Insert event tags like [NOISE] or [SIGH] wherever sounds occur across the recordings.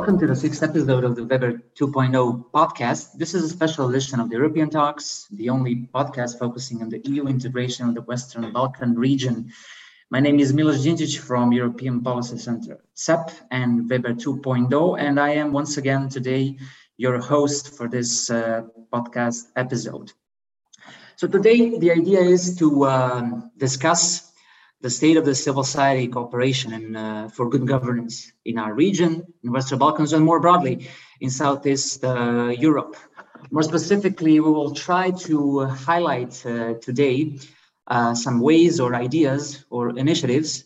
welcome to the sixth episode of the Weber 2.0 podcast. This is a special edition of the European Talks, the only podcast focusing on the EU integration of the Western Balkan region. My name is Milos Djindjic from European Policy Center, CEP and Weber 2.0, and I am once again today your host for this uh, podcast episode. So today the idea is to um, discuss the state of the civil society cooperation and uh, for good governance in our region, in Western Balkans, and more broadly in Southeast uh, Europe. More specifically, we will try to highlight uh, today uh, some ways or ideas or initiatives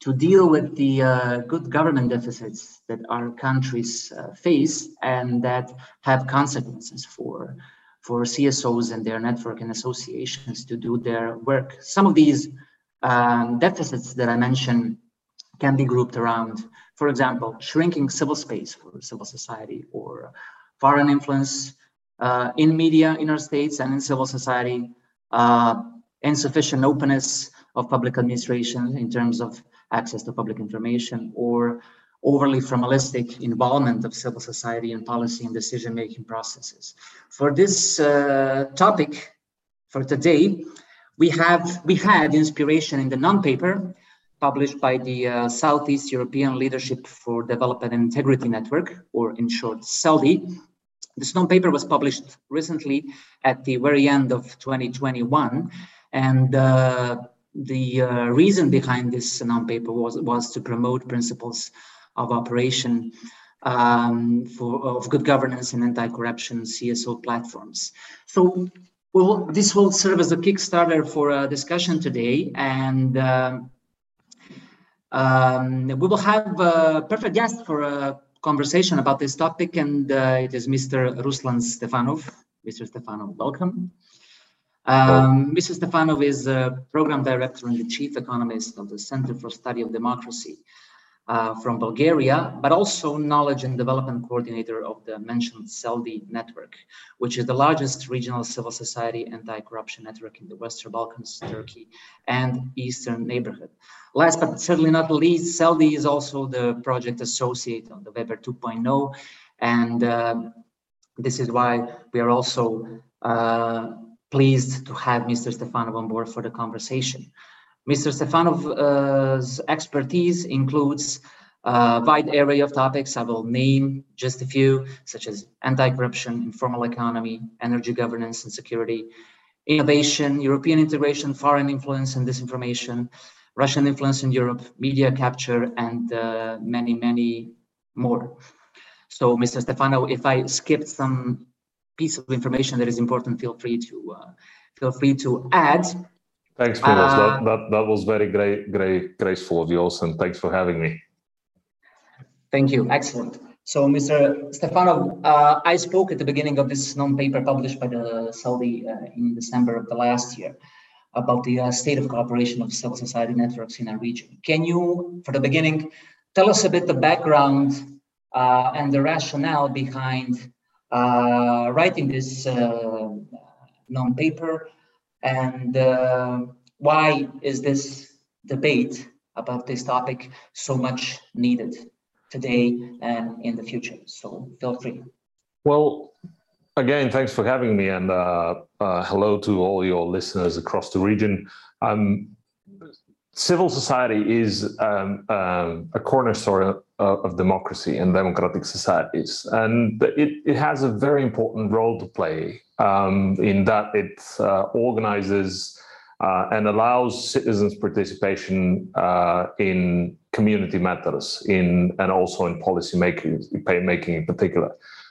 to deal with the uh, good government deficits that our countries uh, face and that have consequences for for CSOs and their network and associations to do their work. Some of these um, deficits that I mentioned can be grouped around, for example, shrinking civil space for civil society or foreign influence uh, in media in our states and in civil society, uh, insufficient openness of public administration in terms of access to public information or overly formalistic involvement of civil society in policy and decision-making processes. For this uh, topic, for today, we have we had inspiration in the non-paper published by the uh, Southeast European Leadership for Development and Integrity Network, or in short, SELDI. This non-paper was published recently at the very end of 2021, and uh, the uh, reason behind this non-paper was was to promote principles of operation um, for of good governance and anti-corruption CSO platforms. So well, this will serve as a Kickstarter for a discussion today, and um, um, we will have a perfect guest for a conversation about this topic, and uh, it is Mr. Ruslan Stefanov. Mr. Stefanov, welcome. Um, Mr. Stefanov is a program director and the chief economist of the Center for Study of Democracy uh, from Bulgaria, but also knowledge and development coordinator of the mentioned SELDI network, which is the largest regional civil society anti-corruption network in the Western Balkans, Turkey, and Eastern neighborhood. Last but certainly not least, SELDI is also the project associate of the Weber 2.0, and uh, this is why we are also uh, pleased to have Mr. Stefanov on board for the conversation. Mr. Stefanov's expertise includes a wide array of topics. I will name just a few, such as anti-corruption, informal economy, energy governance and security, innovation, European integration, foreign influence and disinformation, Russian influence in Europe, media capture, and uh, many, many more. So, Mr. Stefanov, if I skipped some piece of information that is important, feel free to uh, feel free to add. Thanks, Milos. Uh, that, that, that was very great, great, graceful of yours, and thanks for having me. Thank you. Excellent. So, Mr. Stefanov, uh, I spoke at the beginning of this non-paper published by the SELDI uh, in December of the last year about the uh, state of cooperation of civil society networks in our region. Can you, for the beginning, tell us a bit the background uh, and the rationale behind uh, writing this non-paper and uh, why is this debate about this topic so much needed today and in the future? So feel free. Well, again, thanks for having me, and uh, uh, hello to all your listeners across the region. Um, civil society is um, um, a cornerstone of, of democracy and democratic societies, and it, it has a very important role to play um, in that it uh, organizes uh, and allows citizens' participation uh, in community matters, in and also in policy making, making in particular.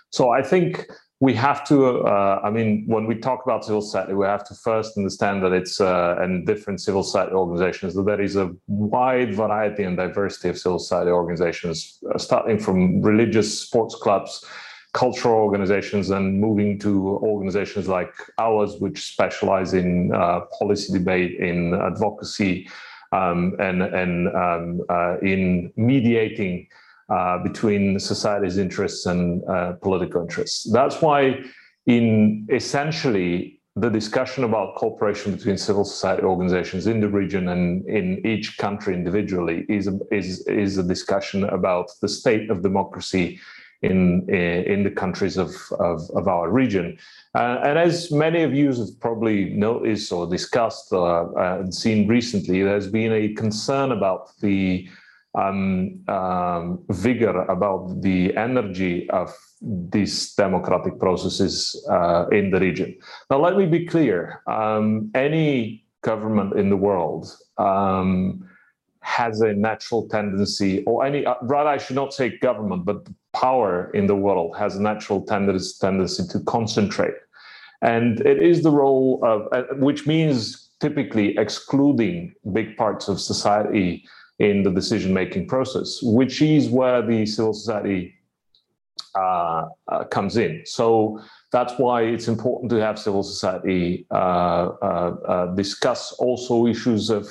So I think we have to. Uh, I mean, when we talk about civil society, we have to first understand that it's uh, and different civil society organizations. That there is a wide variety and diversity of civil society organizations, uh, starting from religious sports clubs cultural organizations and moving to organizations like ours, which specialize in uh, policy debate, in advocacy, um, and, and um, uh, in mediating uh, between society's interests and uh, political interests. That's why, in essentially, the discussion about cooperation between civil society organizations in the region and in each country individually is is, is a discussion about the state of democracy in in the countries of of, of our region. Uh, and as many of you have probably noticed or discussed uh, and seen recently, there's been a concern about the um, um, vigor, about the energy of these democratic processes uh, in the region. Now, let me be clear: um, any government in the world um, has a natural tendency, or any uh, rather, I should not say government, but power in the world has a natural tendency to concentrate. And it is the role of, uh, which means typically excluding big parts of society in the decision making process, which is where the civil society uh, uh, comes in. So that's why it's important to have civil society uh, uh, uh discuss also issues of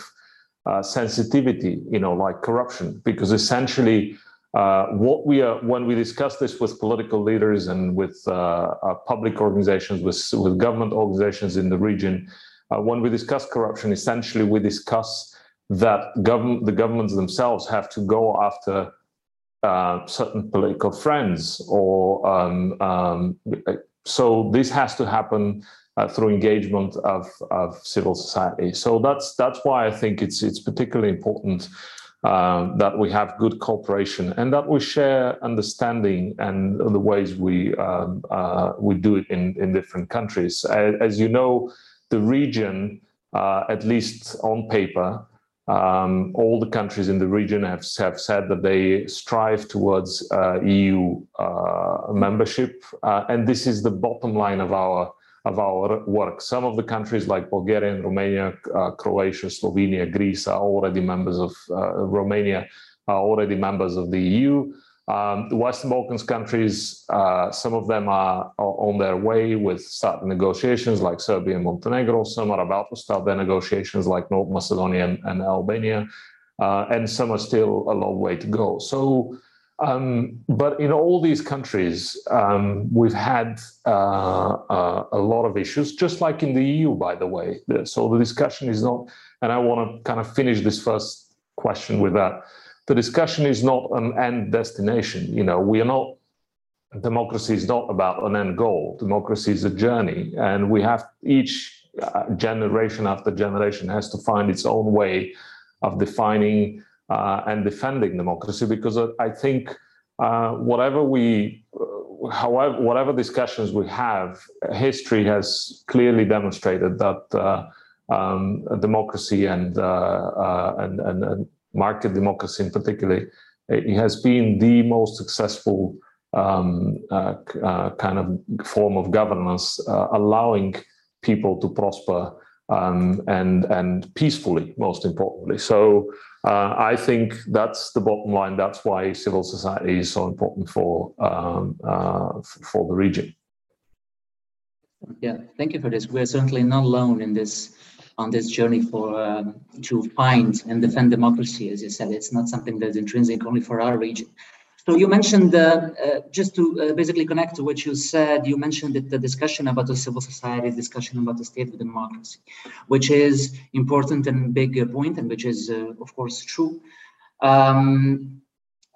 sensitivity, you know, like corruption, because essentially uh, what we are when we discuss this with political leaders and with uh, uh, public organizations, with with government organizations in the region, uh, when we discuss corruption, essentially we discuss that the governments themselves have to go after uh, certain political friends, or um, um, so this has to happen. through engagement of, of civil society, so that's that's why I think it's it's particularly important uh, that we have good cooperation and that we share understanding and the ways we um, uh, we do it in, in different countries. As you know, the region, uh, at least on paper, um, all the countries in the region have, have said that they strive towards uh, EU uh, membership, uh, and this is the bottom line of our of our work. Some of the countries like Bulgaria and Romania, uh, Croatia, Slovenia, Greece are already members of uh, Romania, are already members of the EU. Um, the Western Balkans countries, uh, some of them are, are, on their way with starting negotiations like Serbia and Montenegro. Some are about to start their negotiations like North Macedonia and, and Albania. Uh, and some are still a long way to go. So um, but in all these countries, um, we've had uh, uh, a lot of issues, just like in the EU, by the way. So the discussion is not, and I want to kind of finish this first question with that. The discussion is not an end destination. You know, we are not, democracy is not about an end goal. Democracy is a journey, and we have each uh, generation after generation has to find its own way of defining and defending democracy because I think uh, whatever we, uh, however, whatever discussions we have, history has clearly demonstrated that uh, um, democracy and, uh, uh, and, and, and market democracy in particular, it has been the most successful um, kind of form of governance, allowing people to prosper um, and and peacefully, most importantly. So uh, I think that's the bottom line. That's why civil society is so important for um, uh, for the region. Yeah, thank you for this. We're certainly not alone in this on this journey for um, to find and defend democracy. As you said, it's not something that's intrinsic only for our region. So you mentioned, uh, uh, just to uh, basically connect to what you said, you mentioned that the discussion about the civil society, discussion about the state of democracy, which is important and big point, and which is, uh, of course, true. Um,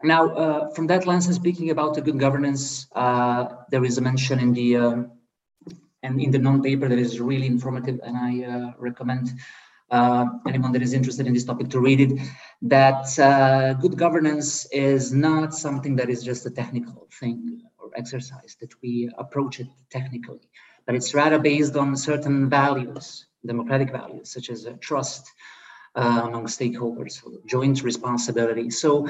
now, uh, from that lens, speaking about the good governance, uh, there is a mention in the and in the non-paper that is really informative, and I recommend uh, anyone that is interested in this topic to read it, that uh, good governance is not something that is just a technical thing or exercise, that we approach it technically, but it's rather based on certain values, democratic values, such as uh, trust uh, among stakeholders, joint responsibility. So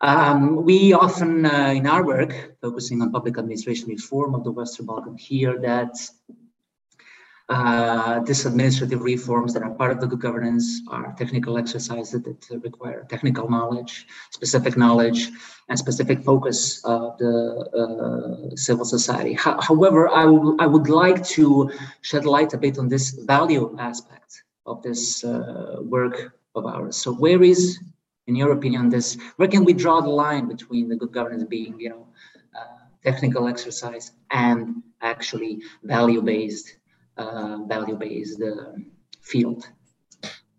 um, we often, uh, in our work, focusing on public administration reform of the Western Balkan, hear that uh, these administrative reforms that are part of the good governance are technical exercises that require technical knowledge, specific knowledge, and specific focus of the uh, civil society. Ho however, I, I would like to shed light a bit on this value aspect of this uh, work of ours. So where is, in your opinion, this, where can we draw the line between the good governance being, you know, uh, technical exercise and actually value-based uh, value-based field?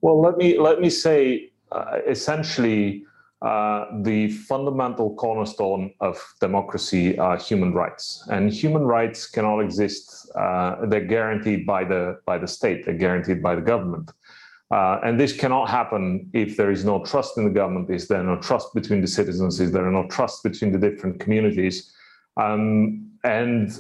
Well, let me let me say uh, essentially uh, the fundamental cornerstone of democracy are human rights, and human rights cannot exist. Uh, they're guaranteed by the by the state. They're guaranteed by the government, uh, and this cannot happen if there is no trust in the government. Is there no trust between the citizens? Is there no trust between the different communities? Um, and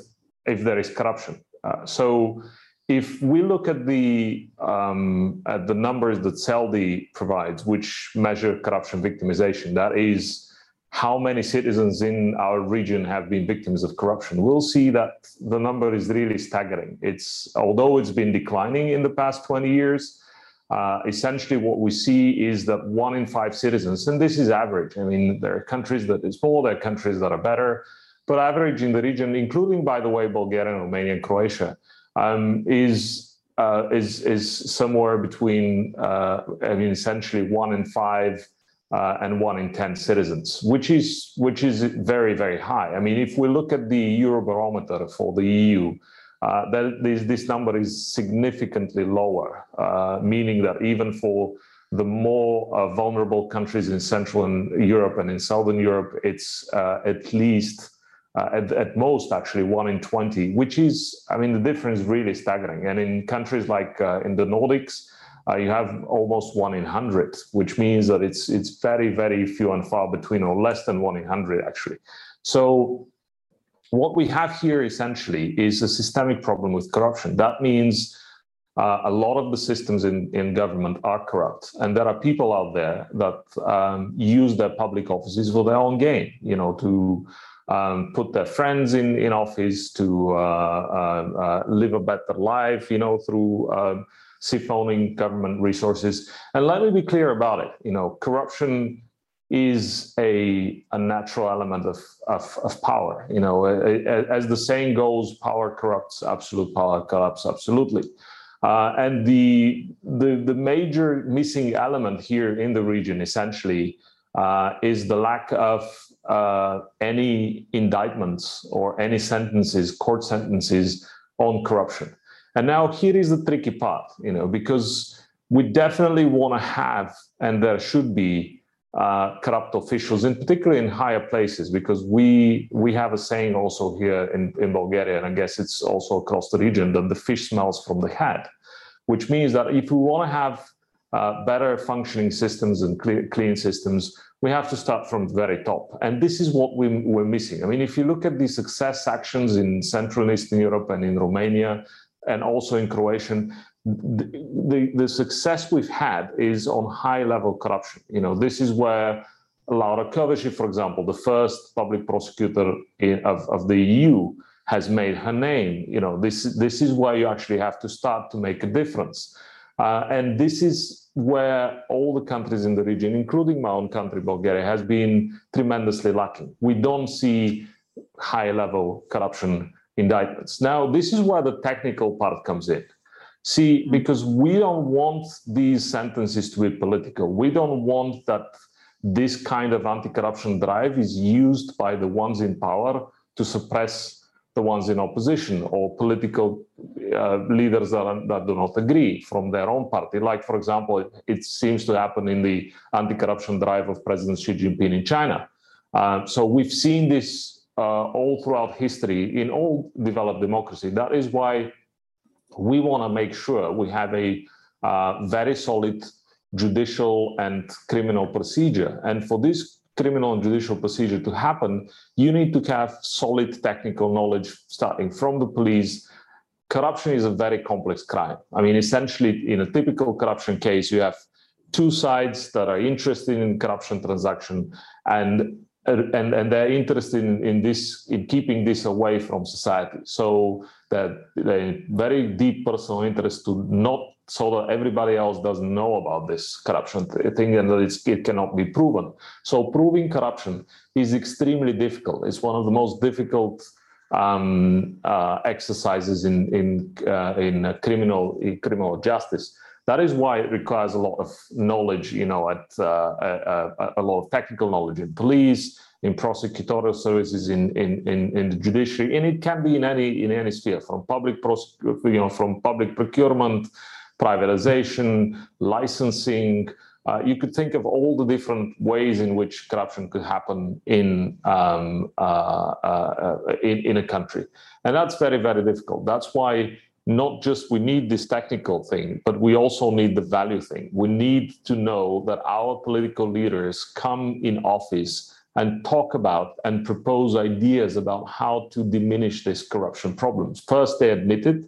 if there is corruption, uh, so if we look at the um, at the numbers that SELDI provides, which measure corruption victimization, that is how many citizens in our region have been victims of corruption, we'll see that the number is really staggering. It's although it's been declining in the past 20 years, uh, essentially what we see is that one in five citizens, and this is average. I mean, there are countries that is more, there are countries that are better, but average in the region, including by the way, Bulgaria, Romania, and Croatia um, is uh, is is somewhere between uh, I mean essentially one in five uh, and one in ten citizens, which is which is very very high. I mean, if we look at the Eurobarometer for the EU, uh, that this this number is significantly lower, uh, meaning that even for the more uh, vulnerable countries in Central and Europe and in Southern Europe, it's at least uh, at, at, most actually one in 20 which is i mean the difference really staggering. And in countries like uh, in the nordics uh, you have almost one in 100 which means that it's it's very very few and far between or less than one in 100 actually. So what we have here essentially is a systemic problem with corruption. That means uh, a lot of the systems in, in government are corrupt and there are people out there that um, use their public offices for their own gain you know to um, put their friends in in office to uh, uh, uh live a better life, you know, through um, siphoning government resources. And let me be clear about it. You know, corruption is a, a natural element of, of, of power. You know, as the saying goes, power corrupts, absolute power corrupts absolutely. Uh, and the, the, the major missing element here in the region essentially uh, is the lack of uh, any indictments or any sentences, court sentences on corruption. And now here is the tricky part, you know, because we definitely want to have, and there should be uh, corrupt officials, in particular in higher places, because we we have a saying also here in, in Bulgaria, and I guess it's also across the region, that the fish smells from the head, which means that if we want to have uh, better functioning systems and clean, clean systems, we have to start from the very top. And this is what we, we're missing. I mean, if you look at the success actions in Central and Eastern Europe and in Romania, and also in Croatia, the, the, the, success we've had is on high level corruption. You know, this is where Laura Kövesi, for example, the first public prosecutor in, of, of the EU, has made her name. You know, this, this is where you actually have to start to make a difference. Uh, and this is where all the countries in the region, including my own country, Bulgaria, has been tremendously lacking. We don't see high level corruption indictments. Now, this is where the technical part comes in. See, hmm. because we don't want these sentences to be political. We don't want that this kind of anti corruption drive is used by the ones in power to suppress the ones in opposition or political uh, leaders that, that do not agree from their own party. Like, for example, it, it seems to happen in the anti corruption drive of President Xi Jinping in China. Uh, so we've seen this uh, all throughout history in all developed democracy. That is why we want to make sure we have a uh, very solid judicial and criminal procedure. And for this criminal and judicial procedure to happen, you need to have solid technical knowledge starting from the police. Corruption is a very complex crime. I mean, essentially, in a typical corruption case, you have two sides that are interested in corruption transaction and and, and they're interested in, in this in keeping this away from society so that they very deep personal interest to not so that everybody else doesn't know about this corruption thing and that it cannot be proven. So proving corruption is extremely difficult. It's one of the most difficult um, uh, exercises in in uh, in criminal in criminal justice. That is why it requires a lot of knowledge, you know, at uh, a, a, a lot of technical knowledge in police, in prosecutorial services, in, in, in, in, the judiciary, and it can be in any in any sphere, from public prosec- you know, from public procurement privatization, licensing, uh, you could think of all the different ways in which corruption could happen in, um, uh, uh, in, in a country. And that's very, very difficult. That's why not just we need this technical thing, but we also need the value thing. We need to know that our political leaders come in office and talk about and propose ideas about how to diminish these corruption problems. First, they admit it.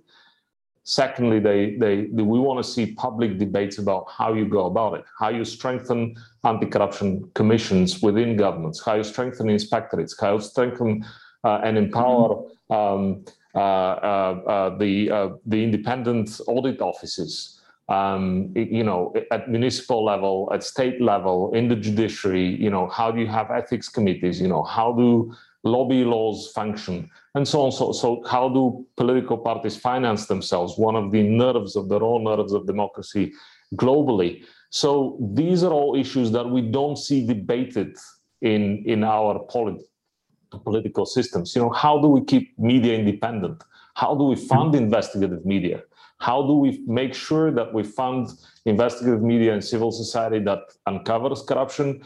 Secondly, they, they, they we want to see public debates about how you go about it, how you strengthen anti-corruption commissions within governments, how you strengthen inspectorates, how you strengthen uh, and empower um, uh, uh, uh, the the independent audit offices. Um, you know, at municipal level, at state level, in the judiciary, you know, how do you have ethics committees? You know, how do lobby laws function, and so on. So, so how do political parties finance themselves? One of the nerves of the raw nerves of democracy globally. So these are all issues that we don't see debated in in our polit- political systems. You know, how do we keep media independent? How do we fund mm-hmm. investigative media? How do we make sure that we fund investigative media and civil society that uncovers corruption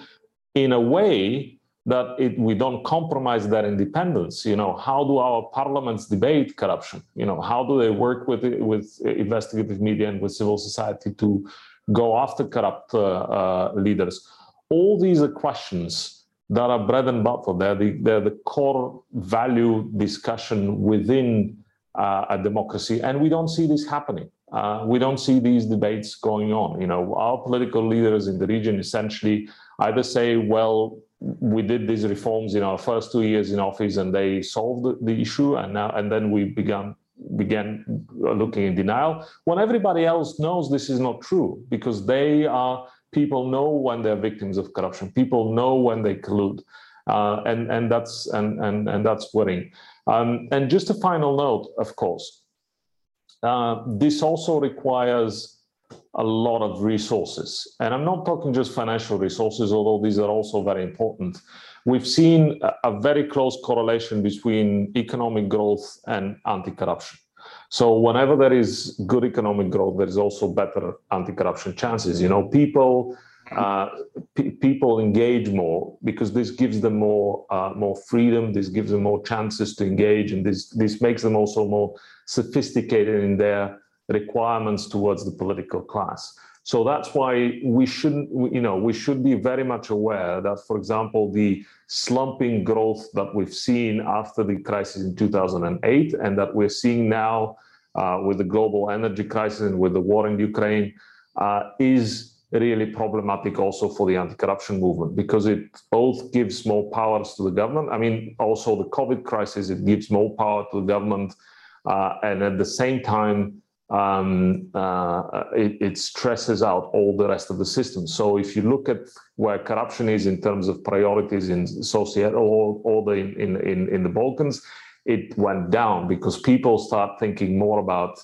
in a way that it, we don't compromise that independence? You know, how do our parliaments debate corruption? You know, how do they work with with investigative media and with civil society to go after corrupt uh, uh, leaders? All these are questions that are bread and butter. They're the, they're the core value discussion within uh, a democracy, and we don't see this happening. Uh, we don't see these debates going on. You know, our political leaders in the region essentially either say, "Well, we did these reforms in our first two years in office, and they solved the, issue, and now and then we began began looking in denial." When everybody else knows this is not true because they are people know when they're victims of corruption. People know when they collude, uh, and and that's and and and that's worrying. Um, and just a final note, of course, uh, this also requires a lot of resources, and I'm not talking just financial resources, although these are also very important. We've seen a, very close correlation between economic growth and anti-corruption. So whenever there is good economic growth, there is also better anti-corruption chances. You know, people uh, people engage more because this gives them more uh, more freedom. This gives them more chances to engage, and this this makes them also more sophisticated in their requirements towards the political class. So that's why we shouldn't, you know, we should be very much aware that, for example, the slumping growth that we've seen after the crisis in 2008 and that we're seeing now uh, with the global energy crisis and with the war in Ukraine uh, is really problematic also for the anti-corruption movement because it both gives more powers to the government. I mean, also the COVID crisis, it gives more power to the government. Uh, and at the same time, um, uh, it, it, stresses out all the rest of the system. So if you look at where corruption is in terms of priorities in society or, or the, in, in, in the Balkans, it went down because people start thinking more about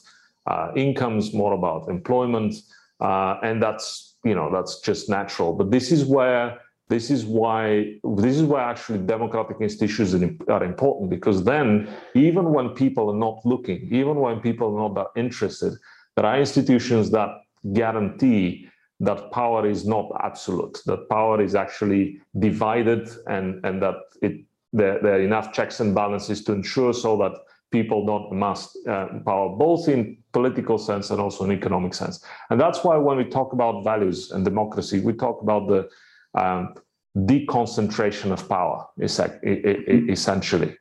uh, incomes, more about employment, uh, and that's you know that's just natural. But this is where this is why this is why actually democratic institutions are important because then even when people are not looking, even when people are not that interested, there are institutions that guarantee that power is not absolute, that power is actually divided and, and that it there, there are enough checks and balances to ensure so that people don't amass uh, power, both in political sense and also in economic sense. And that's why when we talk about values and democracy, we talk about the um, deconcentration of power, essentially.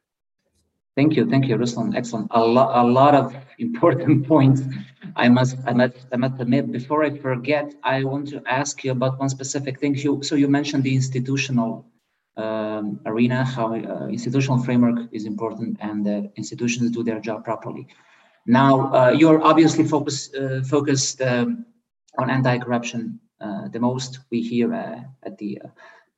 Thank you, thank you, Ruslan. Excellent. A lot, a lot of [LAUGHS] important [LAUGHS] points. I must, I must, I must admit. Before I forget, I want to ask you about one specific thing. You, so you mentioned the institutional um, arena, how uh, institutional framework is important, and the institutions do their job properly. Now, uh, you're obviously focused uh, focused um, on anti-corruption the most. We hear uh, at the uh,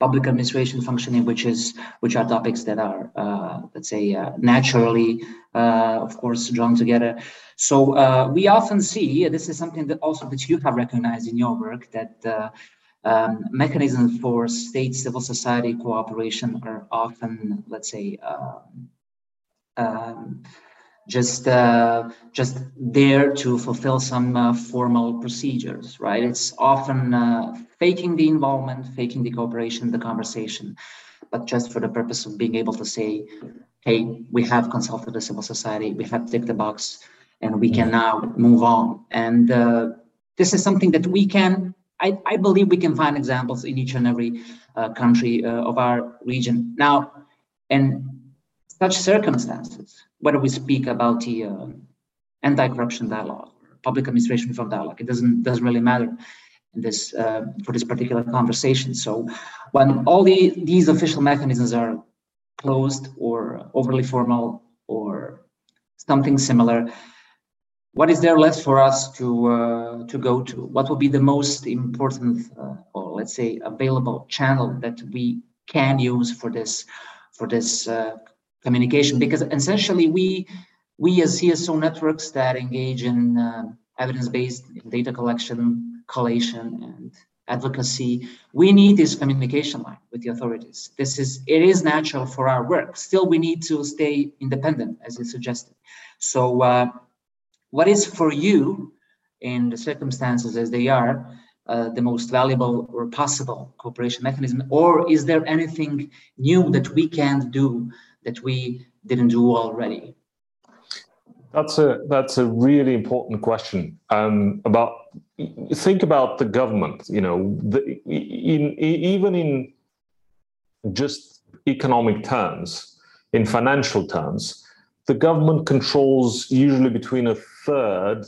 public administration functioning, which is which are topics that are, uh, let's say, uh, naturally, uh, of course, drawn together. So uh, we often see this is something that also that you have recognized in your work that uh, um, mechanisms for state civil society cooperation are often, let's say. Um, um just uh, just there to fulfill some uh, formal procedures, right? It's often uh, faking the involvement, faking the cooperation, the conversation, but just for the purpose of being able to say, "Hey, we have consulted the civil society, we have ticked the box, and we can now move on." And uh, this is something that we can. I, I, believe we can find examples in each and every uh, country uh, of our region now, and such circumstances, whether we speak about the uh, anti-corruption dialogue, or public administration reform dialogue, it doesn't doesn't really matter in this uh, for this particular conversation. So when all the these official mechanisms are closed or overly formal or something similar, what is there left for us to uh, to go to? What will be the most important, uh, or let's say, available channel that we can use for this for this uh, communication because essentially we we as CSO networks that engage in uh, evidence-based data collection, collation, and advocacy, we need this communication line with the authorities. This is it is natural for our work. Still, we need to stay independent, as you suggested. So, uh, what is for you in the circumstances as they are? Uh, the most valuable or possible cooperation mechanism, or is there anything new that we can do that we didn't do already? That's a that's a really important question. Um, about think about the government. You know, the, in, even in just economic terms, in financial terms, the government controls usually between a third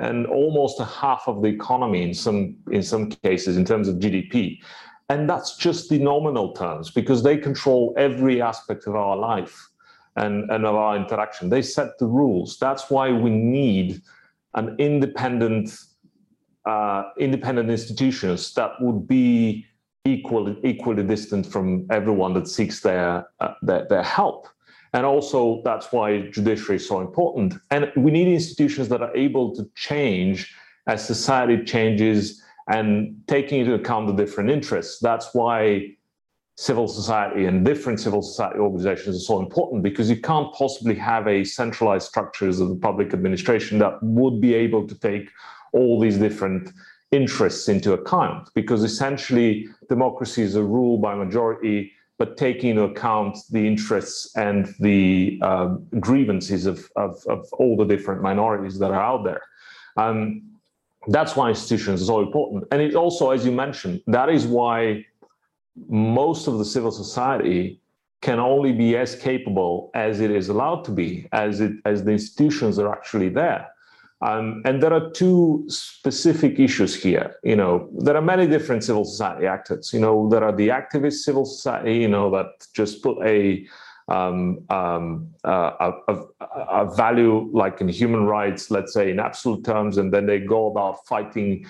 and almost a half of the economy in some in some cases in terms of GDP. And that's just the nominal terms because they control every aspect of our life and, and of our interaction. They set the rules. That's why we need an independent uh, independent institutions that would be equally equally distant from everyone that seeks their, uh, their their help. And also that's why judiciary is so important. And we need institutions that are able to change as society changes and taking into account the different interests. That's why civil society and different civil society organizations are so important because you can't possibly have a centralized structures of the public administration that would be able to take all these different interests into account because essentially democracy is a rule by majority but taking into account the interests and the uh, grievances of, of, of, all the different minorities that are out there. Um, that's why institutions are so important. And it also, as you mentioned, that is why most of the civil society can only be as capable as it is allowed to be, as it as the institutions are actually there. Um, and there are two specific issues here. You know, there are many different civil society actors. You know, there are the activist civil society. You know, that just put a um, um, uh, a, a, value like in human rights, let's say in absolute terms, and then they go about fighting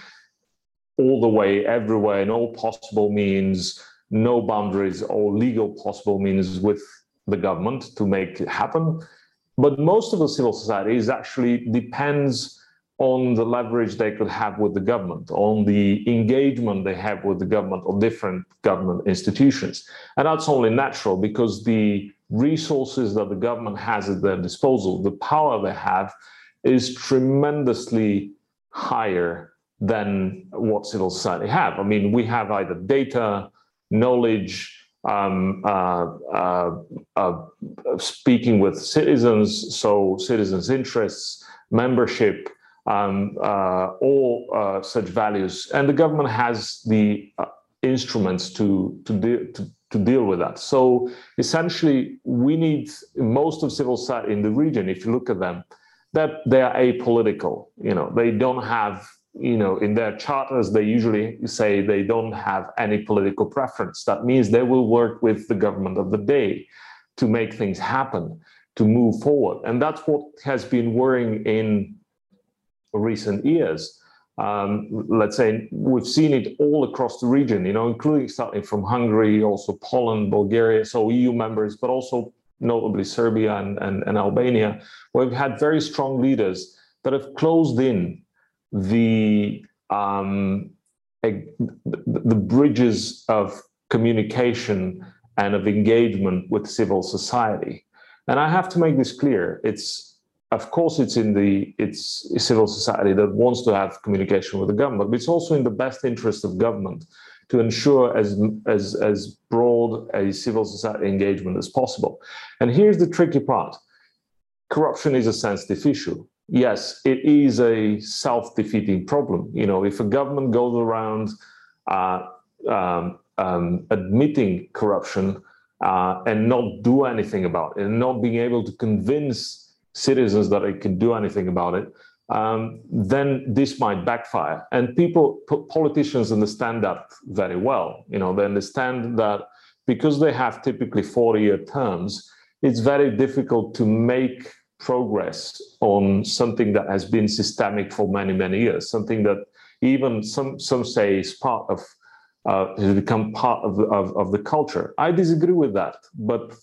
all the way, everywhere, in all possible means, no boundaries or legal possible means with the government to make it happen. But most of the civil society is actually depends on the leverage they could have with the government, on the engagement they have with the government or different government institutions. And that's only natural because the resources that the government has at their disposal, the power they have, is tremendously higher than what civil society have. I mean, we have either data, knowledge, um, uh, uh, uh, speaking with citizens, so citizens' interests, membership, um, uh, all uh, such values, and the government has the uh, instruments to to, de- to to deal with that. So essentially, we need most of civil society in the region. If you look at them, that they are apolitical. You know, they don't have you know in their charters they usually say they don't have any political preference that means they will work with the government of the day to make things happen to move forward and that's what has been worrying in recent years um, let's say we've seen it all across the region, you know, including starting from Hungary, also Poland, Bulgaria, so EU members, but also notably Serbia and, and, and Albania, where we've had very strong leaders that have closed in the um, a, the bridges of communication and of engagement with civil society. And I have to make this clear: it's of course, it's in the it's civil society that wants to have communication with the government, but it's also in the best interest of government to ensure as as as broad a civil society engagement as possible. And here's the tricky part: corruption is a sensitive issue. Yes, it is a self-defeating problem. You know, if a government goes around uh, um, um, admitting corruption uh, and not do anything about it, and not being able to convince citizens that it can do anything about it, um, then this might backfire. And people, politicians understand that very well. You know, they understand that because they have typically 40-year terms, it's very difficult to make progress on something that has been systemic for many, many years, something that even some some say is part of uh, has become part of, of, of the culture. I disagree with that, but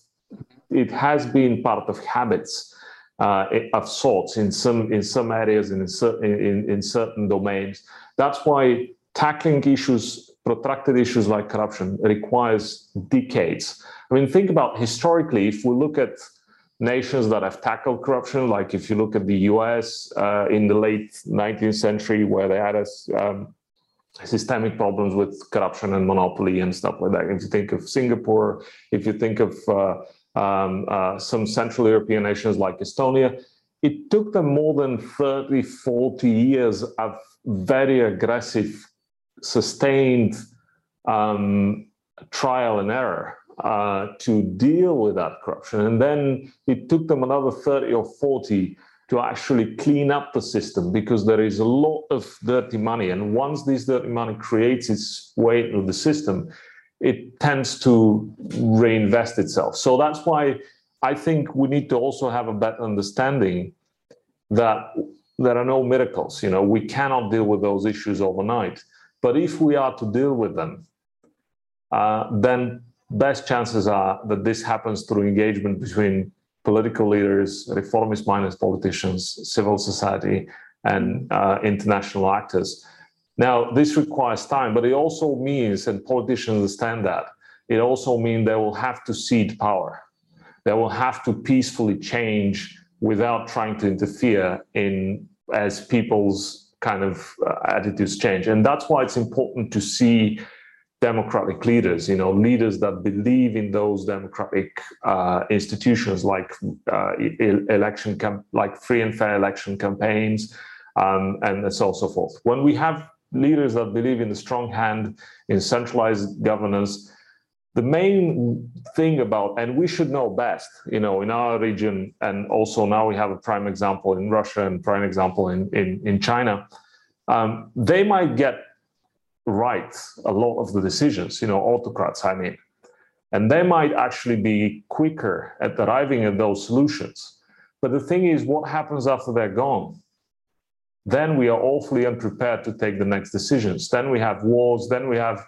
it has been part of habits uh, of sorts in some in some areas and in, certain, in, in certain domains. That's why tackling issues, protracted issues like corruption, requires decades. I mean, think about historically. If we look at nations that have tackled corruption, like if you look at the U.S. Uh, in the late 19th century, where they had a um, systemic problems with corruption and monopoly and stuff like that. If you think of Singapore, if you think of uh, um, uh, some Central European nations like Estonia, it took them more than 30, 40 years of very aggressive, sustained um, trial and error uh, to deal with that corruption. And then it took them another 30 or 40 to actually clean up the system because there is a lot of dirty money. And once this dirty money creates its way into the system, it tends to reinvest itself. So that's why I think we need to also have a better understanding that there are no miracles. You know, we cannot deal with those issues overnight. But if we are to deal with them, uh, then best chances are that this happens through engagement between political leaders, reformist minded politicians, civil society, and uh, international actors. Now, this requires time, but it also means, and politicians understand that, it also means they will have to cede power. They will have to peacefully change without trying to interfere in as people's kind of uh, attitudes change. And that's why it's important to see democratic leaders, you know, leaders that believe in those democratic uh, institutions like uh, election, like free and fair election campaigns, um, and so on and so forth. When we have leaders that believe in the strong hand, in centralized governance, the main thing about, and we should know best, you know, in our region, and also now we have a prime example in Russia and prime example in in, in China. Um, they might get right a lot of the decisions, you know, autocrats, I mean. And they might actually be quicker at arriving at those solutions. But the thing is, what happens after they're gone? Then we are awfully unprepared to take the next decisions. Then we have wars, then we have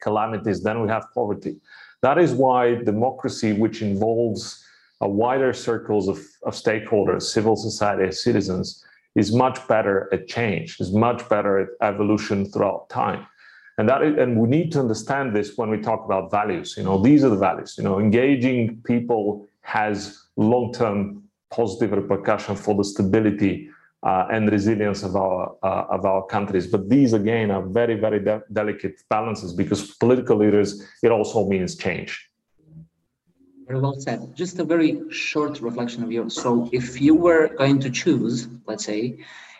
calamities, then we have poverty. That is why democracy, which involves a wider circles of, of stakeholders, civil society, citizens, is much better at change, is much better at evolution throughout time. And that is, and we need to understand this when we talk about values. You know, these are the values. You know, engaging people has long-term positive repercussion for the stability and resilience of our uh, of our countries. But these again are very very de- delicate balances because political leaders it also means change. Very well said. Just a very short reflection of yours. So, if you were going to choose, let's say,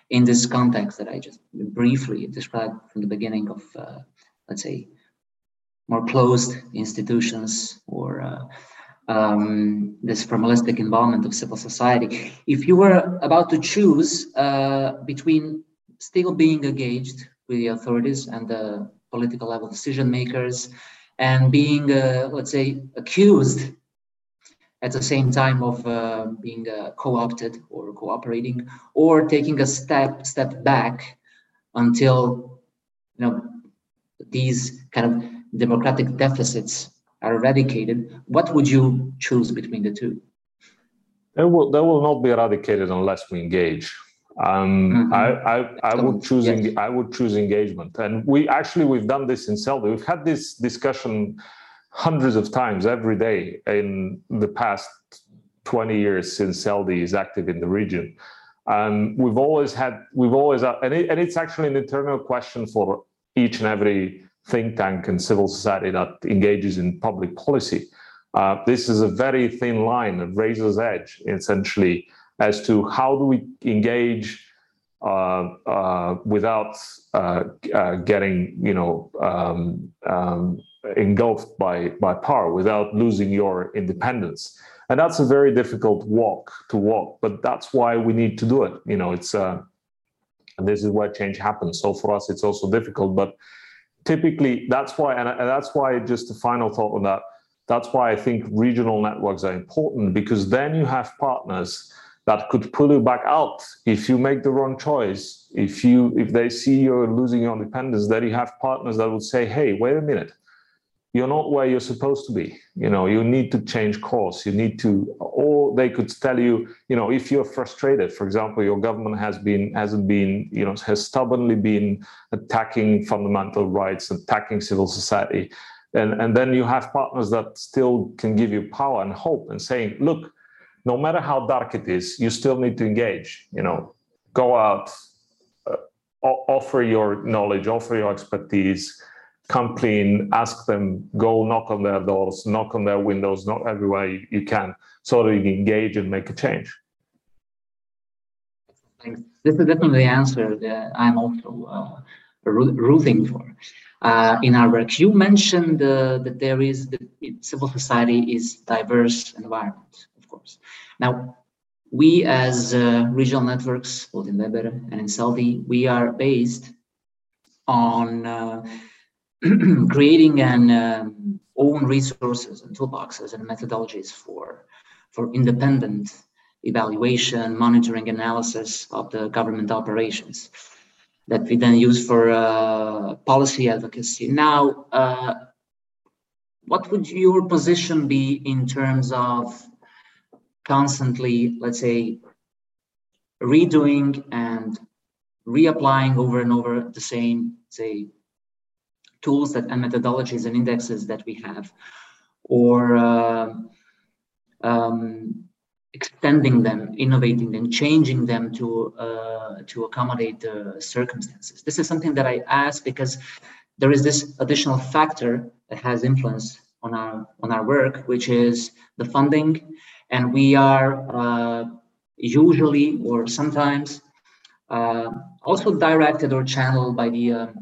in this context that I just briefly described from the beginning of, uh, let's say, more closed institutions or uh, um, this formalistic involvement of civil society, if you were about to choose uh, between still being engaged with the authorities and the political level decision makers and being, uh, let's say, accused at the same time of uh, being uh, co-opted or cooperating or taking a step step back until you know these kind of democratic deficits are eradicated what would you choose between the two they will they will not be eradicated unless we engage um, mm-hmm. I, I, I would choose yes. I would choose engagement, and we actually we've done this in SELDI. We've had this discussion hundreds of times every day in the past 20 years since SELDI is active in the region. And we've always had, we've always, and, it, and it's actually an internal question for each and every think tank and civil society that engages in public policy. Uh, this is a very thin line, a razor's edge, essentially, as to how do we engage uh, uh, without uh, uh, getting, you know, um, um, engulfed by by power, without losing your independence. And that's a very difficult walk to walk, but that's why we need to do it. You know, it's uh, and this is where change happens. So for us, it's also difficult, but typically that's why, and, that's why. Just a final thought on that. That's why I think regional networks are important because then you have partners that could pull you back out if you make the wrong choice. If you if they see you're losing your independence, then you have partners that would say, "Hey, wait a minute." You're not where you're supposed to be. You know you need to change course. You need to or they could tell you you know if you're frustrated for example your government has been hasn't been you know has stubbornly been attacking fundamental rights attacking civil society. And and then you have partners that still can give you power and hope and saying look no matter how dark it is you still need to engage. You know go out uh, offer your knowledge offer your expertise come clean, ask them, go knock on their doors, knock on their windows, knock everywhere you, you can, so that you can engage and make a change. This is definitely the answer that I'm also uh, rooting for. Uh, in our work, you mentioned uh, that there is the civil society is diverse environment, of course. Now, we as uh, regional networks, both in WeBER and in SELDI, we are based on uh, [CLEARS THROAT] creating an um, own resources and toolboxes and methodologies for for independent evaluation, monitoring, analysis of the government operations that we then use for uh, policy advocacy. Now, uh, what would your position be in terms of constantly, let's say, redoing and reapplying over and over the same, say, tools that and methodologies and indexes that we have, or uh, um, extending them, innovating them, changing them to uh, to accommodate the circumstances. This is something that I ask because there is this additional factor that has influence on our on our work, which is the funding, and we are uh, usually or sometimes uh, also directed or channeled by the um,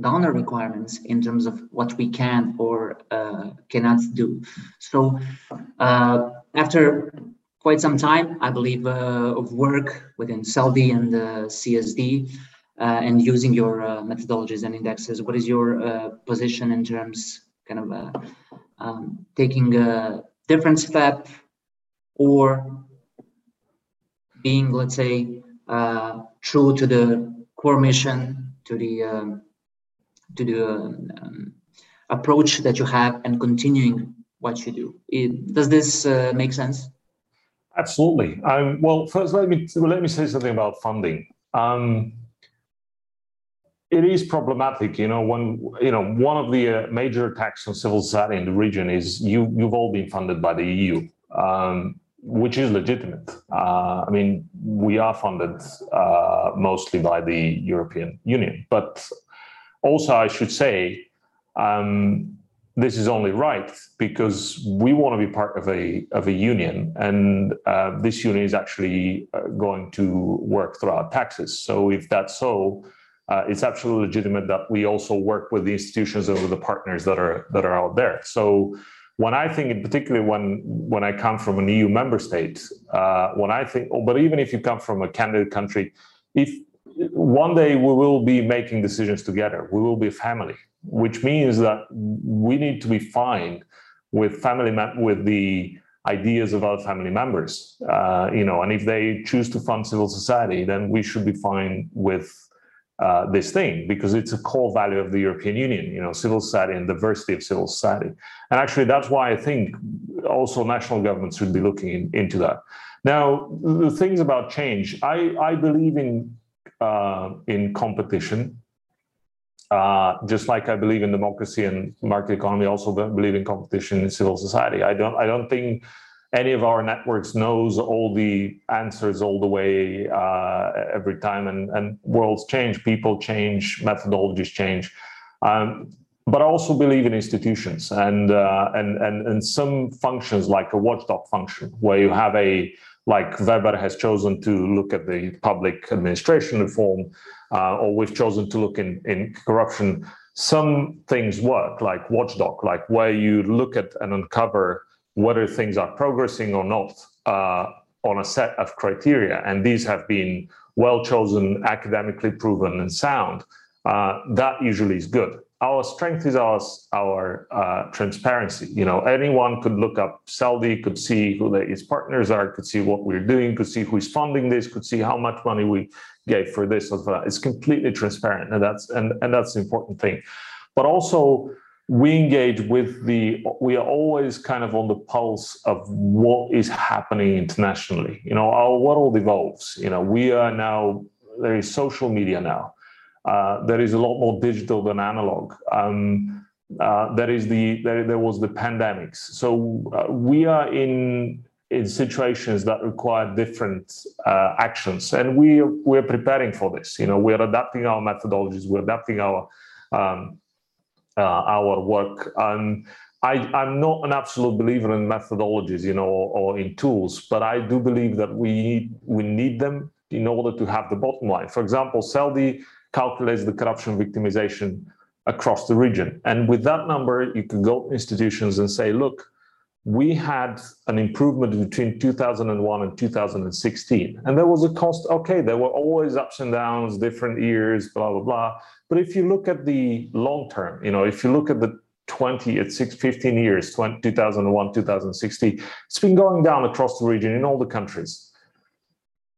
donor requirements in terms of what we can or uh, cannot do. So uh, after quite some time, I believe, uh, of work within SELDI and CSD uh, and using your uh, methodologies and indexes, what is your uh, position in terms kind of um, taking a different step or being, let's say, true to the core mission, to the um, to the um, approach that you have and continuing what you do. It, does this uh, make sense? Absolutely. Um, well, first, let me let me say something about funding. Um, it is problematic, you know. When you know one of the uh, major attacks on civil society in the region is you you've all been funded by the EU, um, which is legitimate. Uh, I mean, we are funded uh, mostly by the European Union, but also, I should say, um, this is only right because we want to be part of a of a union, and uh, this union is actually uh, going to work through our taxes. So, if that's so, uh, it's absolutely legitimate that we also work with the institutions and with the partners that are that are out there. So, when I think, in particular, when when I come from an EU member state, uh, when I think, oh, but even if you come from a candidate country, if one day we will be making decisions together. We will be a family, which means that we need to be fine with family with the ideas of our family members. Uh, you know, and if they choose to fund civil society, then we should be fine with uh, this thing because it's a core value of the European Union. You know, civil society and diversity of civil society. And actually, that's why I think also national governments should be looking in, into that. Now, the things about change, I, I believe in uh, in competition. Uh, just like I believe in democracy and market economy, also believe in competition in civil society. I don't. I don't think any of our networks knows all the answers all the way uh, every time and, and worlds change people change methodologies change um, but I also believe in institutions and, uh, and and and some functions like a watchdog function where you have a like WeBER has chosen to look at the public administration reform, uh, or we've chosen to look in in corruption. Some things work like watchdog, like where you look at and uncover whether things are progressing or not uh, on a set of criteria, and these have been well chosen, academically proven, and sound. Uh, that usually is good our strength is our our uh, transparency. You know, anyone could look up SELDI, could see who the, its partners are, could see what we're doing, could see who is funding this, could see how much money we gave for this or for that. It's completely transparent, and that's and and that's the important thing. But also, we engage with the. We are always kind of on the pulse of what is happening internationally. You know, our world evolves. You know, we are now there is social media now uh, there is a lot more digital than analog. Um, uh, there is the there, there was the pandemics. So uh, we are in in situations that require different uh, actions, and we we're preparing for this. You know, we're adapting our methodologies, we're adapting our um, uh, our work. Um, I, I'm not an absolute believer in methodologies, you know, or, or in tools, but I do believe that we need we need them in order to have the bottom line. For example, SELDI calculates the corruption victimization across the region. And with that number, you can go to institutions and say, look, we had an improvement between 2001 and 2016. And there was a cost, okay, there were always ups and downs, different years, blah, blah, blah. But if you look at the long term, you know, if you look at the 20 at 6 15 years 20, 2001 2016 it's been going down across the region in all the countries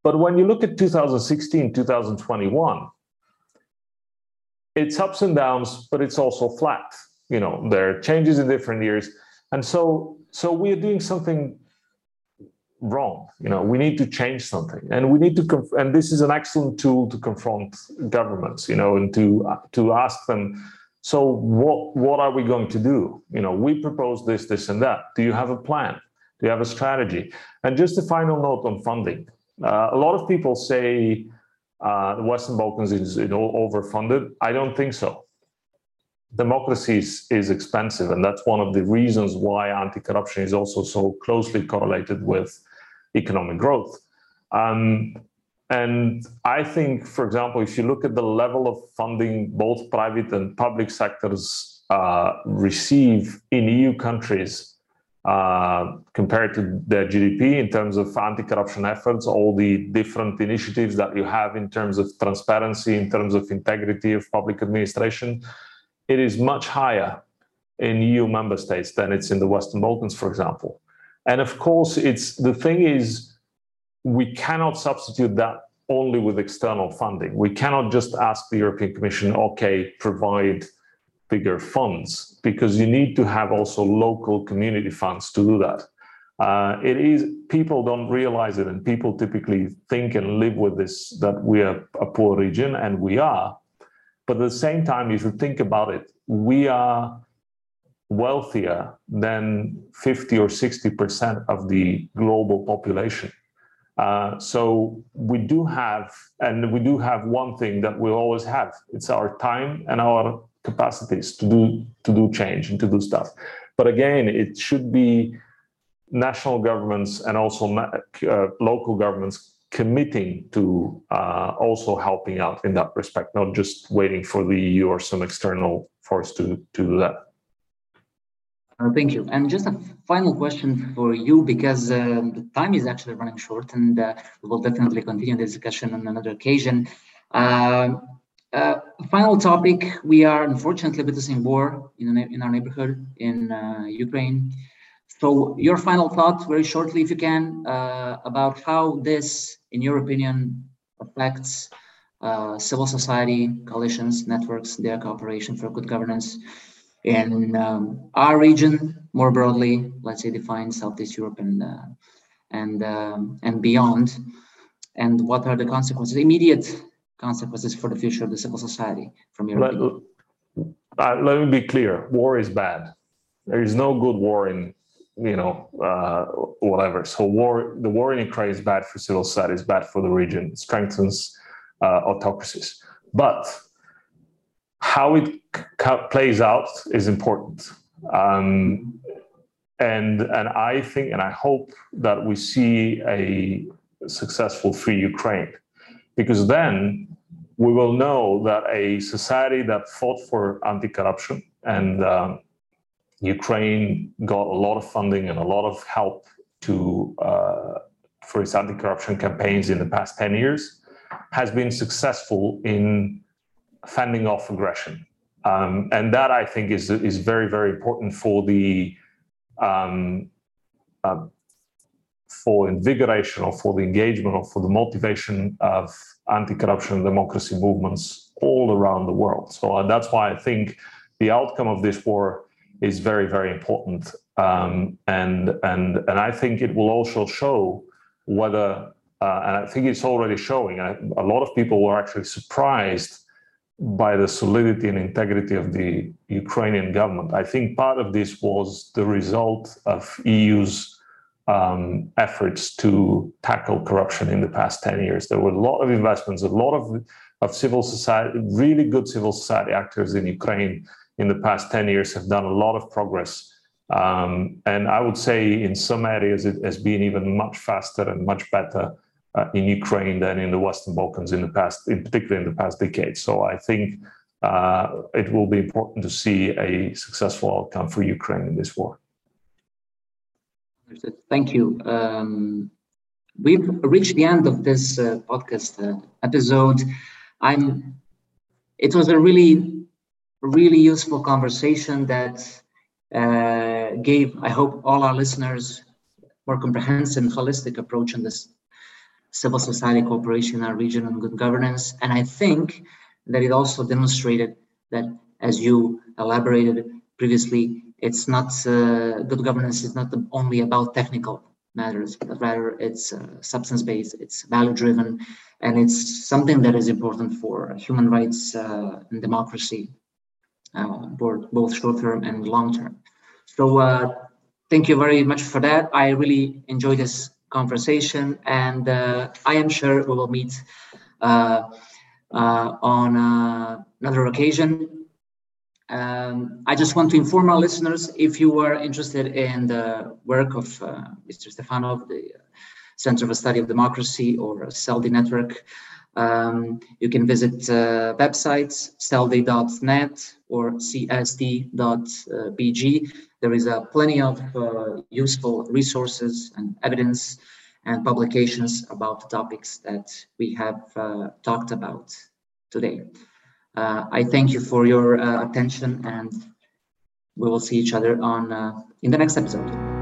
but when you look at 2016 2021 it's ups and downs, but it's also flat. You know, there are changes in different years, and so so we are doing something wrong. You know, we need to change something, and we need to. Conf- and this is an excellent tool to confront governments. You know, and to uh, to ask them. So what what are we going to do? You know, we propose this, this, and that. Do you have a plan? Do you have a strategy? And just a final note on funding. Uh, a lot of people say uh, the Western Balkans is you know, overfunded. I don't think so. Democracy is, is expensive, and that's one of the reasons why anti-corruption is also so closely correlated with economic growth. Um, and I think, for example, if you look at the level of funding both private and public sectors uh, receive in EU countries uh, compared to their GDP in terms of anti-corruption efforts, all the different initiatives that you have in terms of transparency, in terms of integrity of public administration, it is much higher in EU member states than it's in the Western Balkans, for example. And of course, it's the thing is we cannot substitute that only with external funding. We cannot just ask the European Commission, okay, provide bigger funds because you need to have also local community funds to do that. Uh, it is people don't realize it, and people typically think and live with this that we are a poor region, and we are. But at the same time, if you think about it, we are wealthier than 50 or 60 percent of the global population. Uh, so we do have, and we do have one thing that we always have. It's our time and our capacities to do to do change and to do stuff. But again, it should be national governments and also uh, local governments committing to uh, also helping out in that respect, not just waiting for the EU or some external force to, to do that. Uh, thank you. And just a final question for you, because uh, the time is actually running short, and uh, we will definitely continue the discussion on another occasion. Final topic, we are unfortunately witnessing war in, in our neighborhood in uh, Ukraine. So your final thoughts, very shortly if you can, uh, about how this, in your opinion, affects uh, civil society, coalitions, networks, their cooperation for good governance in um, our region more broadly, let's say define Southeast Europe and, uh, and, um, and beyond, and what are the consequences, immediate consequences for the future of the civil society from your let, uh, let me be clear war is bad there is no good war in you know, uh, whatever. So war, the war in Ukraine is bad for civil society, it's bad for the region, it strengthens uh, autocracies. But how it c- plays out is important. Um, and and I think and I hope that we see a successful free Ukraine, because then we will know that a society that fought for anti-corruption and um, Ukraine got a lot of funding and a lot of help to uh, for its anti-corruption campaigns in the past 10 years has been successful in fending off aggression. Um, and that I think is is very very important for the um, uh, for invigoration or for the engagement or for the motivation of anti-corruption and democracy movements all around the world. So uh, that's why I think the outcome of this war is very very important, um, and and and I think it will also show whether. Uh, and I think it's already showing. a lot of people were actually surprised by the solidity and integrity of the Ukrainian government. I think part of this was the result of EU's um, efforts to tackle corruption in the past 10 years. There were a lot of investments, a lot of, of civil society, really good civil society actors in Ukraine in the past 10 years have done a lot of progress. Um, and I would say in some areas it has been even much faster and much better uh, in Ukraine than in the Western Balkans in the past, in particular in the past decade. So I think uh, it will be important to see a successful outcome for Ukraine in this war. Thank you. Um, we've reached the end of this uh, podcast uh, episode. I'm. It was a really, really useful conversation that uh, gave, I hope, all our listeners more comprehensive and holistic approach on this civil society cooperation in our region and good governance. And I think that it also demonstrated that, as you elaborated previously, it's not uh, good governance is not only about technical matters, but rather it's uh, substance based, it's value driven, and it's something that is important for human rights uh, and democracy, both, both short term and long term. So, thank you very much for that. I really enjoyed this conversation, and uh, I am sure we will meet uh, uh, on another occasion. Um, I just want to inform our listeners if you are interested in the work of Mr. Stefanov, the Center for Study of Democracy or SELDI Network, um, you can visit uh, websites seldi.net or csd.bg. There is uh, plenty of uh, useful resources and evidence and publications about the topics that we have uh, talked about today. Uh, I thank you for your uh, attention and we will see each other on in the next episode.